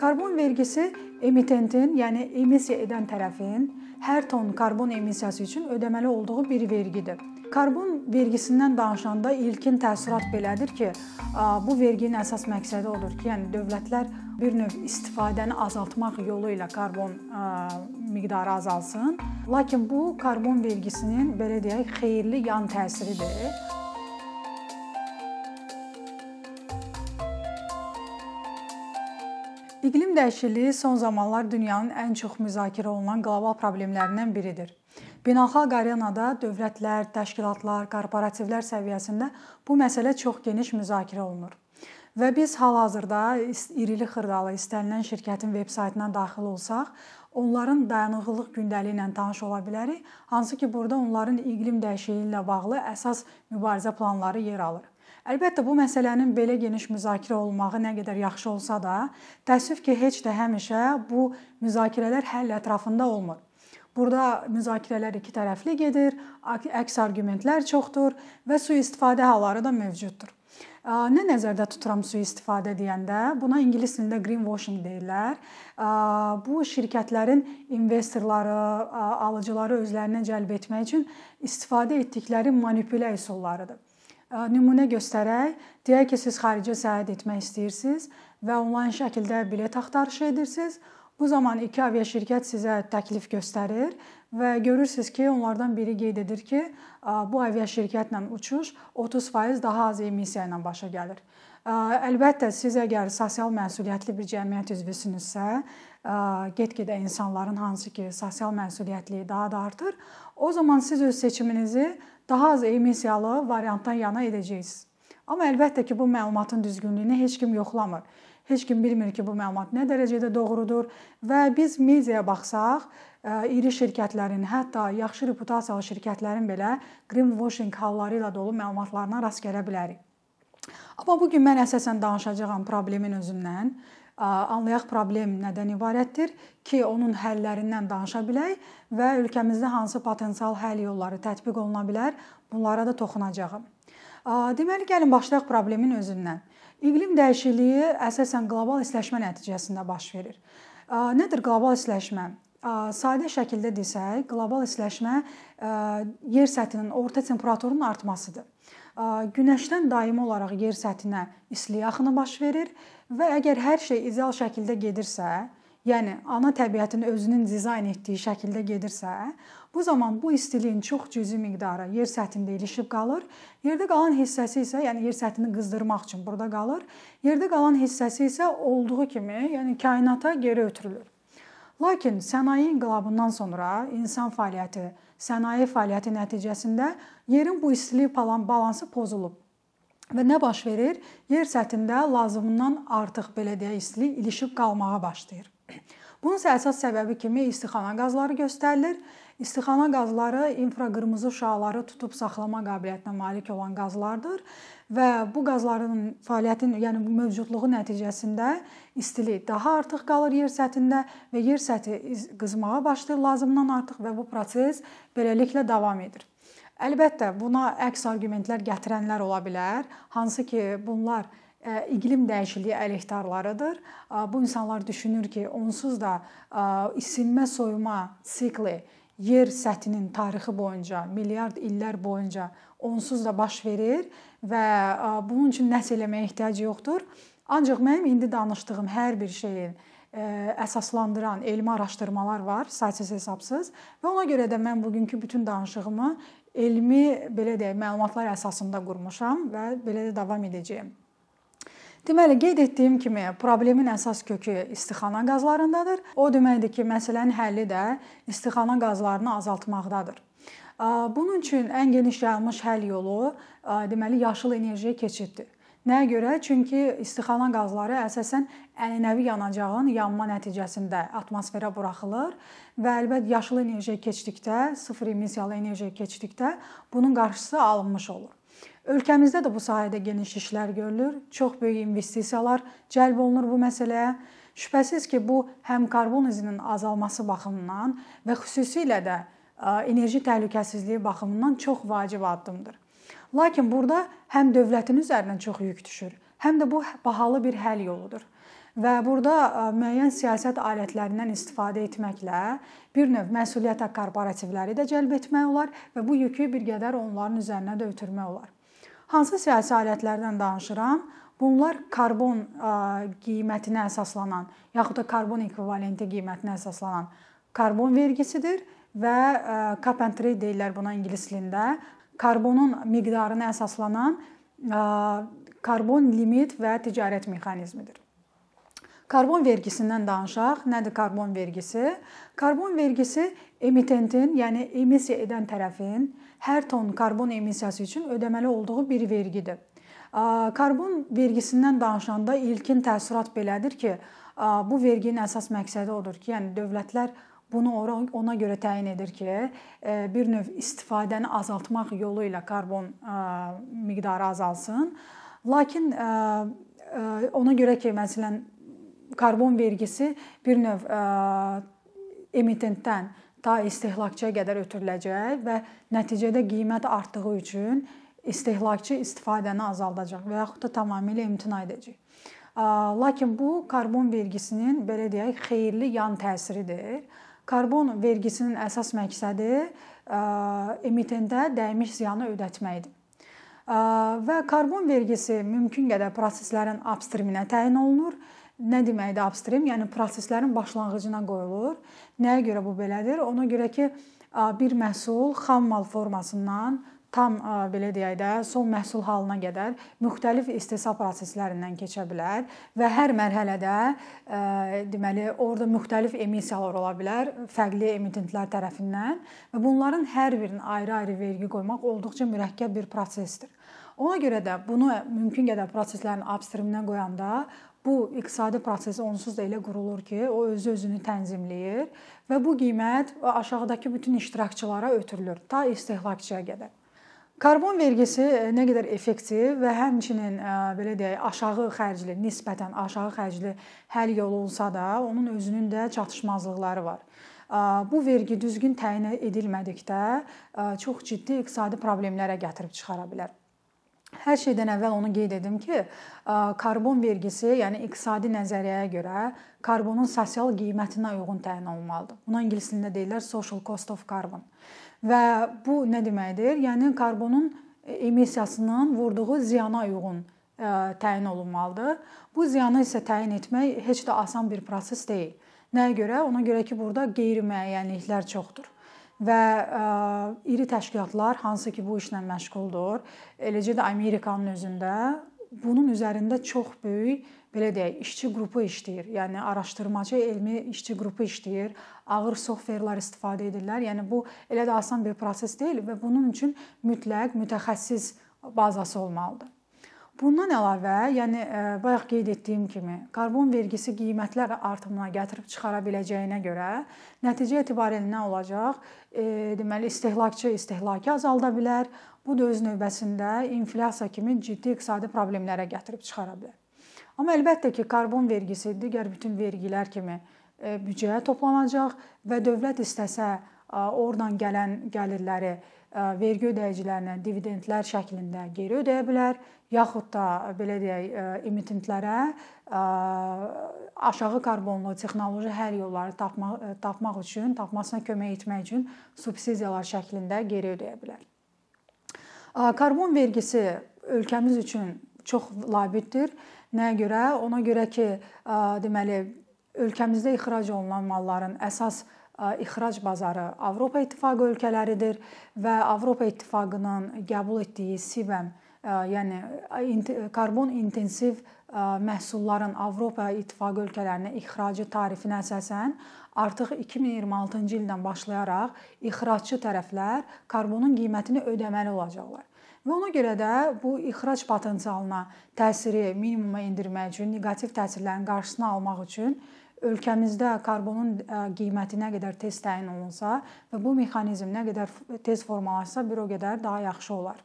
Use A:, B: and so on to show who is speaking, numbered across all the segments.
A: Karbon vergisi emitentin, yəni emissiya edən tərəfin hər ton karbon emissiyası üçün ödəməli olduğu bir vergidir. Karbon vergisindən danışanda ilkin təəssürat belədir ki, bu verginin əsas məqsədi odur ki, yəni dövlətlər bir növ istifadəni azaltmaq yolu ilə karbon miqdarı azalsın. Lakin bu karbon vergisinin belə deyək, xeyirli yan təsiridir. İqlim dəyişikliyi son zamanlar dünyanın ən çox müzakirə olunan qlobal problemlərindən biridir. Beynəlxalq arenada dövlətlər, təşkilatlar, korporativlər səviyyəsində bu məsələ çox geniş müzakirə olunur. Və biz hal-hazırda irili xırdalı istənilən şirkətin veb saytına daxil olsaq, onların dayanıqlılıq gündəliyi ilə tanış ola bilərik, hansı ki, burada onların iqlim dəyişikliyi ilə bağlı əsas mübarizə planları yer alır. Əlbəttə bu məsələnin belə geniş müzakirə olunmağı nə qədər yaxşı olsa da, təəssüf ki, heç də həmişə bu müzakirələr həll ətrafında olmur. Burada müzakirələr iki tərəfli gedir, əks arqumentlər çoxdur və sui-istifadə halları da mövcuddur. Nə nəzərdə tuturam sui-istifadə deyəndə? Buna ingilis dilində greenwashing deyirlər. Bu şirkətlərin investorları, alıcıları özlərinə cəlb etmək üçün istifadə etdikləri manipulyasiya üsullarıdır nümunə göstərək, deyək ki, siz xaricə səyahət etmək istəyirsiniz və onlayn şəkildə bilet axtarışı edirsiniz. Bu zaman iki aviaşirkət sizə təklif göstərir və görürsüz ki, onlardan biri qeyd edir ki, bu aviaşirkətlə uçuş 30% daha az emissiya ilə başa gəlir. Əlbəttə, siz əgər sosial məsuliyyətli bir cəmiyyət üzvüsünüzsə, get-gedə insanların hansı ki, sosial məsuliyyətliyi daha da artır, o zaman siz öz seçiminizi daha az emissiyalı variantdan yana edəcəksiniz. Amma əlbəttə ki, bu məlumatın düzgünlüyünü heç kim yoxlamır. Heç kim bilmir ki, bu məlumat nə dərəcədə doğrudur və biz mediaya baxsaq, iri şirkətlərin, hətta yaxşı reputasiyalı şirkətlərin belə greenwashing halları ilə dolu məlumatlarına rast gələ bilərik. Amma bu gün mən əsasən danışacağam problemin özündən anlayaq problem nədən ibarətdir ki, onun həllərindən danışa bilək və ölkəmizdə hansı potensial həll yolları tətbiq oluna bilər, bunlara da toxunacağam. Deməli, gəlin başlayaq problemin özündən. İqlim dəyişikliyi əsasən qlobal istiləşmə nəticəsində baş verir. Nədir qlobal istiləşmə? Sadə şəkildə desək, qlobal istiləşmə yer səthinin orta temperaturunun artmasıdır. Günəşdən daimi olaraq yer səthinə istilik axını baş verir və əgər hər şey ideal şəkildə gedirsə, yəni ana təbiətin özünün dizayn etdiyi şəkildə gedirsə, bu zaman bu istiliyin çox cüzi miqdarı yer səthində ilişib qalır. Yerdə qalan hissəsi isə, yəni yer səthini qızdırmaq üçün burada qalır. Yerdə qalan hissəsi isə olduğu kimi, yəni kainata geri ötürülür. Lakin sənaye inqilabından sonra insan fəaliyyəti, sənaye fəaliyyəti nəticəsində yerin bu istilik balansı pozulub. Və nə baş verir? Yer səthində lazımından artıq belə deyək istilik ilişib qalmağa başlayır. Bunun əsas səbəbi kimi istixana qazları göstərilir. İstixana qazları infraqırmızı şüaları tutub saxlama qabiliyyətinə malik olan qazlardır və bu qazların fəaliyyətin, yəni mövcudluğu nəticəsində istilik daha artıq qalır yer səthində və yer səthi qızmağa başlayır lazımdan artıq və bu proses beləliklə davam edir. Əlbəttə, buna əks arqumentlər gətirənlər ola bilər, hansı ki, bunlar e, iqlim dəyişikliyi əleyhdarlarıdır. Bu insanlar düşünür ki, onsuz da isinmə soyuma sikli yer səthinin tarixi boyunca, milyard illər boyunca onsuz da baş verir və bunun üçün nəsə eləməyə ehtiyac yoxdur. Ancaq mənim indi danışdığım hər bir şeyin e, əsaslandıran elmi araşdırmalar var, saysız hesabsız və ona görə də mən bugünkü bütün danışığımı elmi belə deyək, məlumatlar əsasında qurmuşam və belə də davam edəcəyəm. Deməli, qeyd etdiyim kimi, problemin əsas kökü istixana qazlarındadır. O deməkdir ki, məsələnin həlli də istixana qazlarını azaltmaqdadır. Bunun üçün ən geniş yayılmış həll yolu deməli yaşıl enerjiyə keçiddir. Nəyə görə? Çünki istixana qazları əsasən ənənəvi yanacağın yanma nəticəsində atmosferə buraxılır və əlbət yaşıl enerjiyə keçdikdə, sıfır emissiyalı enerjiyə keçdikdə bunun qarşısı alınmış olur. Ölkəmizdə də bu sahədə geniş işlər görülür. Çox böyük investisiyalar cəlb olunur bu məsələyə. Şübhəsiz ki, bu həm karbon izinin azalması baxımından və xüsusilə də enerji təhlükəsizliyi baxımından çox vacib addımdır. Lakin burada həm dövlətin üzərinə çox yük düşür, həm də bu bahalı bir həll yoludur. və burada müəyyən siyasət alətlərindən istifadə etməklə bir növ məsuliyyətə korporativləri də cəlb etmək olar və bu yükü bir qədər onların üzərinə də ötürmək olar. Hansı siyasi alətlərdən danışıram? Bunlar karbon qiymətinə əsaslanan, yaxud da karbon ekvivalenti qiymətinə əsaslanan karbon vergisidir və cap and trade deyirlər buna ingilis dilində. Karbonun miqdarına əsaslanan karbon limit və ticarət mexanizmidir. Karbon vergisindən danışaq. Nədir karbon vergisi? Karbon vergisi emitentin, yəni emissiya edən tərəfin hər ton karbon emissiyası üçün ödəməli olduğu bir vergidir. Karbon vergisindən danışanda ilkin təəssürat belədir ki, bu verginin əsas məqsədi odur ki, yəni dövlətlər bunu ona görə təyin edir ki, bir növ istifadəni azaltmaq yolu ilə karbon miqdarı azalsın. Lakin ona görə ki, məsələn, karbon vergisi bir növ emitentdən ta istehlakçıya qədər ötürüləcək və nəticədə qiymət artdığı üçün istehlakçı istifadəni azaldacaq və yaxud da tamamilə imtina edəcək. Lakin bu karbon vergisinin belə deyək, xeyirli yan təsiridir. Karbon vergisinin əsas məqsədi emitentə dəymiş ziyanı ödətməkdir. Və karbon vergisi mümkün qədər proseslərin upstreaminə təyin olunur Nə deməkdir upstream? Yəni proseslərin başlanğıcına qoyulur. Nəyə görə bu belədir? Ona görə ki, bir məhsul xam mal formasından tam belə deyək də son məhsul halına qədər müxtəlif istehsal proseslərindən keçə bilər və hər mərhələdə deməli orada müxtəlif emissiyalar ola bilər fərqli emitentlər tərəfindən və bunların hər birinin ayrı-ayrı vergi qoymaq olduqca mürəkkəb bir prosesdir. Ona görə də bunu mümkün qədər proseslərin upstreaminə qoyanda Bu iqtisadi proses onsuz da elə qurulur ki, o özü özünü tənzimləyir və bu qiymət aşağıdakı bütün iştirakçılara ötürülür ta istehlakçıya qədər. Karbon vergisi e, nə qədər effektiv və həmçinin e, belə deyək, aşağı xərcli, nisbətən aşağı xərcli həll yolu olsa da, onun özünün də çatışmazlıqları var. Bu vergi düzgün təyin edilmədikdə çox ciddi iqtisadi problemlərə gətirib çıxara bilər. Hər şeydən əvvəl onu qeyd edim ki, karbon vergisi, yəni iqtisadi nəzəriyyəyə görə karbonun sosial qiymətinə uyğun təyin olunmalıdır. Buna ingilis dilində deyirlər social cost of carbon. Və bu nə deməkdir? Yəni karbonun emissiyasının vurduğu ziyana uyğun təyin olunmalıdır. Bu ziyanı isə təyin etmək heç də asan bir proses deyil. Nəyə görə? Ona görə ki, burada qeyri-müəyyənliklər çoxdur və ə, iri təşkilatlar hansı ki bu işlə məşğuldur, eləcə də Amerikanın özündə bunun üzərində çox böyük belə deyək, işçi qrupu işləyir. Yəni araşdırmacı elmi işçi qrupu işləyir. Ağır softverlər istifadə edirlər. Yəni bu elə də asan bir proses deyil və bunun üçün mütləq mütəxəssis bazası olmalıdır. Bundan əlavə, yəni e, bayaq qeyd etdiyim kimi, karbon vergisi qiymətlər artımına gətirib çıxara biləcəyinə görə nəticə etibarilə nə olacaq? E, deməli, istehlakçı istehlakı azalda bilər. Bu da öz növbəsində inflyasiya kimi ciddi iqtisadi problemlərə gətirib çıxara bilər. Amma əlbəttə ki, karbon vergisi digər bütün vergilər kimi e, büdcəyə toplanacaq və dövlət istəsə oradan gələn gəlirləri vergi ödəyicilərinə dividendlər şəklində geri ödəyə bilər, yaxud da belə deyək, emitentlərə aşağı karbonlu texnoloji həll yolları tapmaq tapmaq üçün, tapmasına kömək etmək üçün subsidiyalar şəklində geri ödəyə bilər. Karbon vergisi ölkəmiz üçün çox labiddir. Nəyə görə? Ona görə ki, deməli ölkəmizdə ixrac olunan malların əsas ixrac bazarı Avropa İttifaqı ölkələridir və Avropa İttifaqının qəbul etdiyi CBAM, yəni karbon intensiv məhsulların Avropa İttifaqı ölkələrinə ixracı tarifinə əsasən artıq 2026-cı ildən başlayaraq ixracçı tərəflər karbonun qiymətini ödəməli olacaqlar. Və ona görə də bu ixrac potensialına təsiri minimuma endirmək üçün, neqativ təsirlərin qarşısını almaq üçün ölkəmizdə karbonun qiyməti nə qədər tez təyin olunsa və bu mexanizm nə qədər tez formalaşsa, bir o qədər daha yaxşı olar.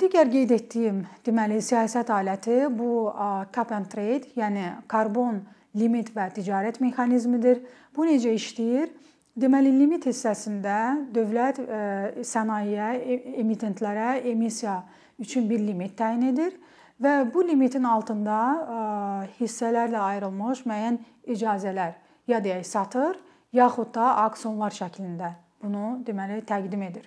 A: Digər qeyd etdiyim, deməli, siyasət aləti bu cap and trade, yəni karbon limit və ticarət mexanizmidir. Bu necə işləyir? Deməli, limit hissəsində dövlət sənayeyə, emitentlərə emissiya üçün bir limit təyin edir və bu limitin altında hissələrlə ayrılmış müəyyən icazələr ya deyək satır, yaxud da auksionlar şəklində bunu deməli təqdim edir.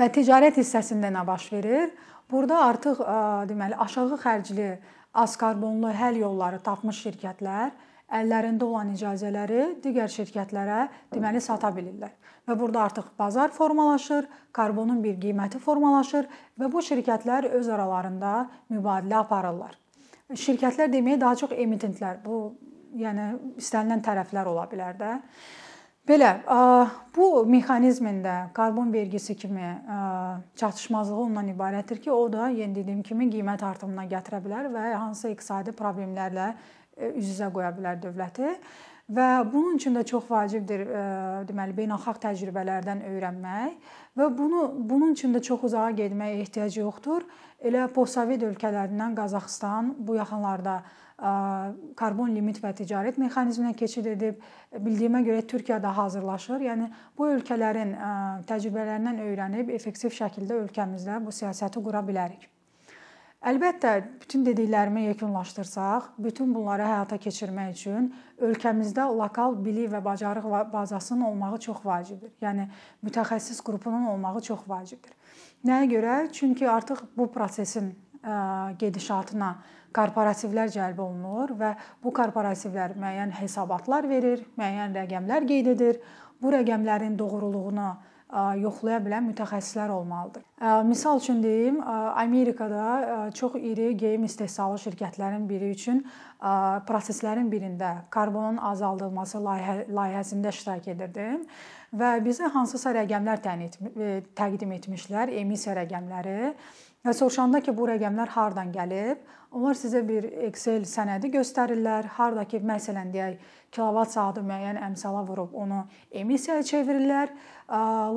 A: Və ticarət hissəsində nə baş verir? Burada artıq deməli aşağı xərcli az karbonlu həll yolları tapmış şirkətlər əllərində olan icazələri digər şirkətlərə deməli sata bilirlər. Və burada artıq bazar formalaşır, karbonun bir qiyməti formalaşır və bu şirkətlər öz aralarında mübadilə aparırlar. Şirkətlər deməyə daha çox emitentlər, bu yəni istənilən tərəflər ola bilər də. Belə, bu mexanizmin də karbon vergisi kimi çatışmazlığı ondan ibarətdir ki, o da yenə dediyim kimi qiymət artımına gətirə bilər və hansısa iqtisadi problemlərlə üz-üzə qoya bilər dövləti. Və bunun üçün də çox vacibdir, deməli, beynəlxalq təcrübələrdən öyrənmək və bunu bunun üçün də çox uzağa getməyə ehtiyac yoxdur. Elə postsovet ölkələrindən Qazaxıstan bu yaxınlarda karbon limit və ticarət mexanizminə keçid edib. Bildiyimə görə Türkiyə də hazırlaşır. Yəni bu ölkələrin təcrübələrindən öyrənib effektiv şəkildə ölkəmizdə bu siyasəti qura bilərik. Əlbəttə, bütün dediklərimi yekunlaşdırsaq, bütün bunları həyata keçirmək üçün ölkəmizdə lokal bilik və bacarıq bazasının olmağı çox vacibdir. Yəni mütəxəssis qrupunun olmağı çox vacibdir. Nəyə görə? Çünki artıq bu prosesin gedişatına korporativlər cəlb olunur və bu korporativlər müəyyən hesabatlar verir, müəyyən rəqəmlər qeyd edir. Bu rəqəmlərin doğruluğunu yoxlaya bilən mütəxəssislər olmalıdır. Misal üçün deyim, Amerikada çox iri geyim istehsalı şirkətlərin biri üçün proseslərin birində karbonun azaldılması layihə layihəsində iştirak edirdim və bizə hansısa rəqəmlər təqdim etmişlər, emissiya rəqəmləri. Və soruşanda ki, bu rəqəmlər hardan gəlib, onlar sizə bir Excel sənədi göstərirlər. Harda ki, məsələn deyək, kilovat saatı müəyyən əmsala vurub onu emissiyaya çevirirlər.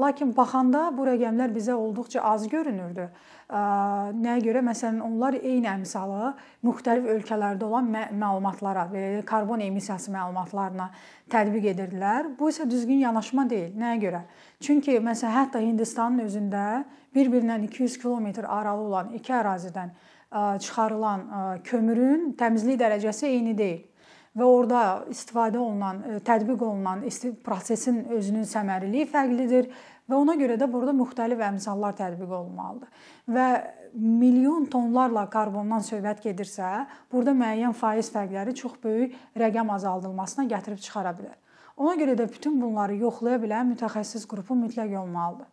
A: Lakin baxanda bu rəqəmlər bizə olduqca az görünürdü. Nəyə görə? Məsələn, onlar eyni əmsalı müxtəlif ölkələrdə olan məlumatlara, belə karbon emissiyası məlumatlarına tətbiq edirdilər. Bu isə düzgün yanaşma deyil. Nəyə görə? Çünki məsələn, hətta Hindistanın özündə bir-birindən 200 kilometr aralı olan iki ərazidən çıxarılan kömürün təmizlik dərəcəsi eyni deyil və orada istifadə olunan, tətbiq olunan prosesin özünün səmərliliyi fərqlidir və ona görə də burada müxtəlif əmsallar tətbiq olunmalıdır. Və milyon tonlarla karbondan söhbət gedirsə, burada müəyyən faiz fərqləri çox böyük rəqəm azaldılmasına gətirib çıxara bilər. Ona görə də bütün bunları yoxlaya bilən mütəxəssis qrupu mütləq olmalıdır.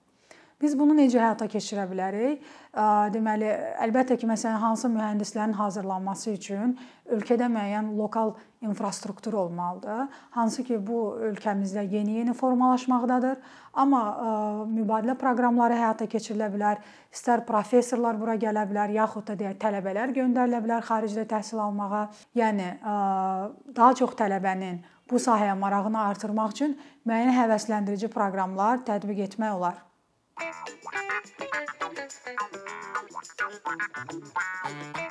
A: Biz bunu necə həyata keçirə bilərik? Deməli, əlbəttə ki, məsələn, hansı mühəndislərin hazırlanması üçün ölkədə müəyyən lokal infrastruktur olmalıdır. Hansı ki, bu ölkəmizdə yeni-yeni formalaşmaqdadır. Amma mübadilə proqramları həyata keçirilə bilər. İstər professorlar bura gələ bilər, yaxud da deyək tələbələr göndərilə bilər xaricdə təhsil almağa. Yəni daha çox tələbənin bu sahəyə marağını artırmaq üçün müəyyən həvəsləndirici proqramlar tətbiq etmək olar. Bye.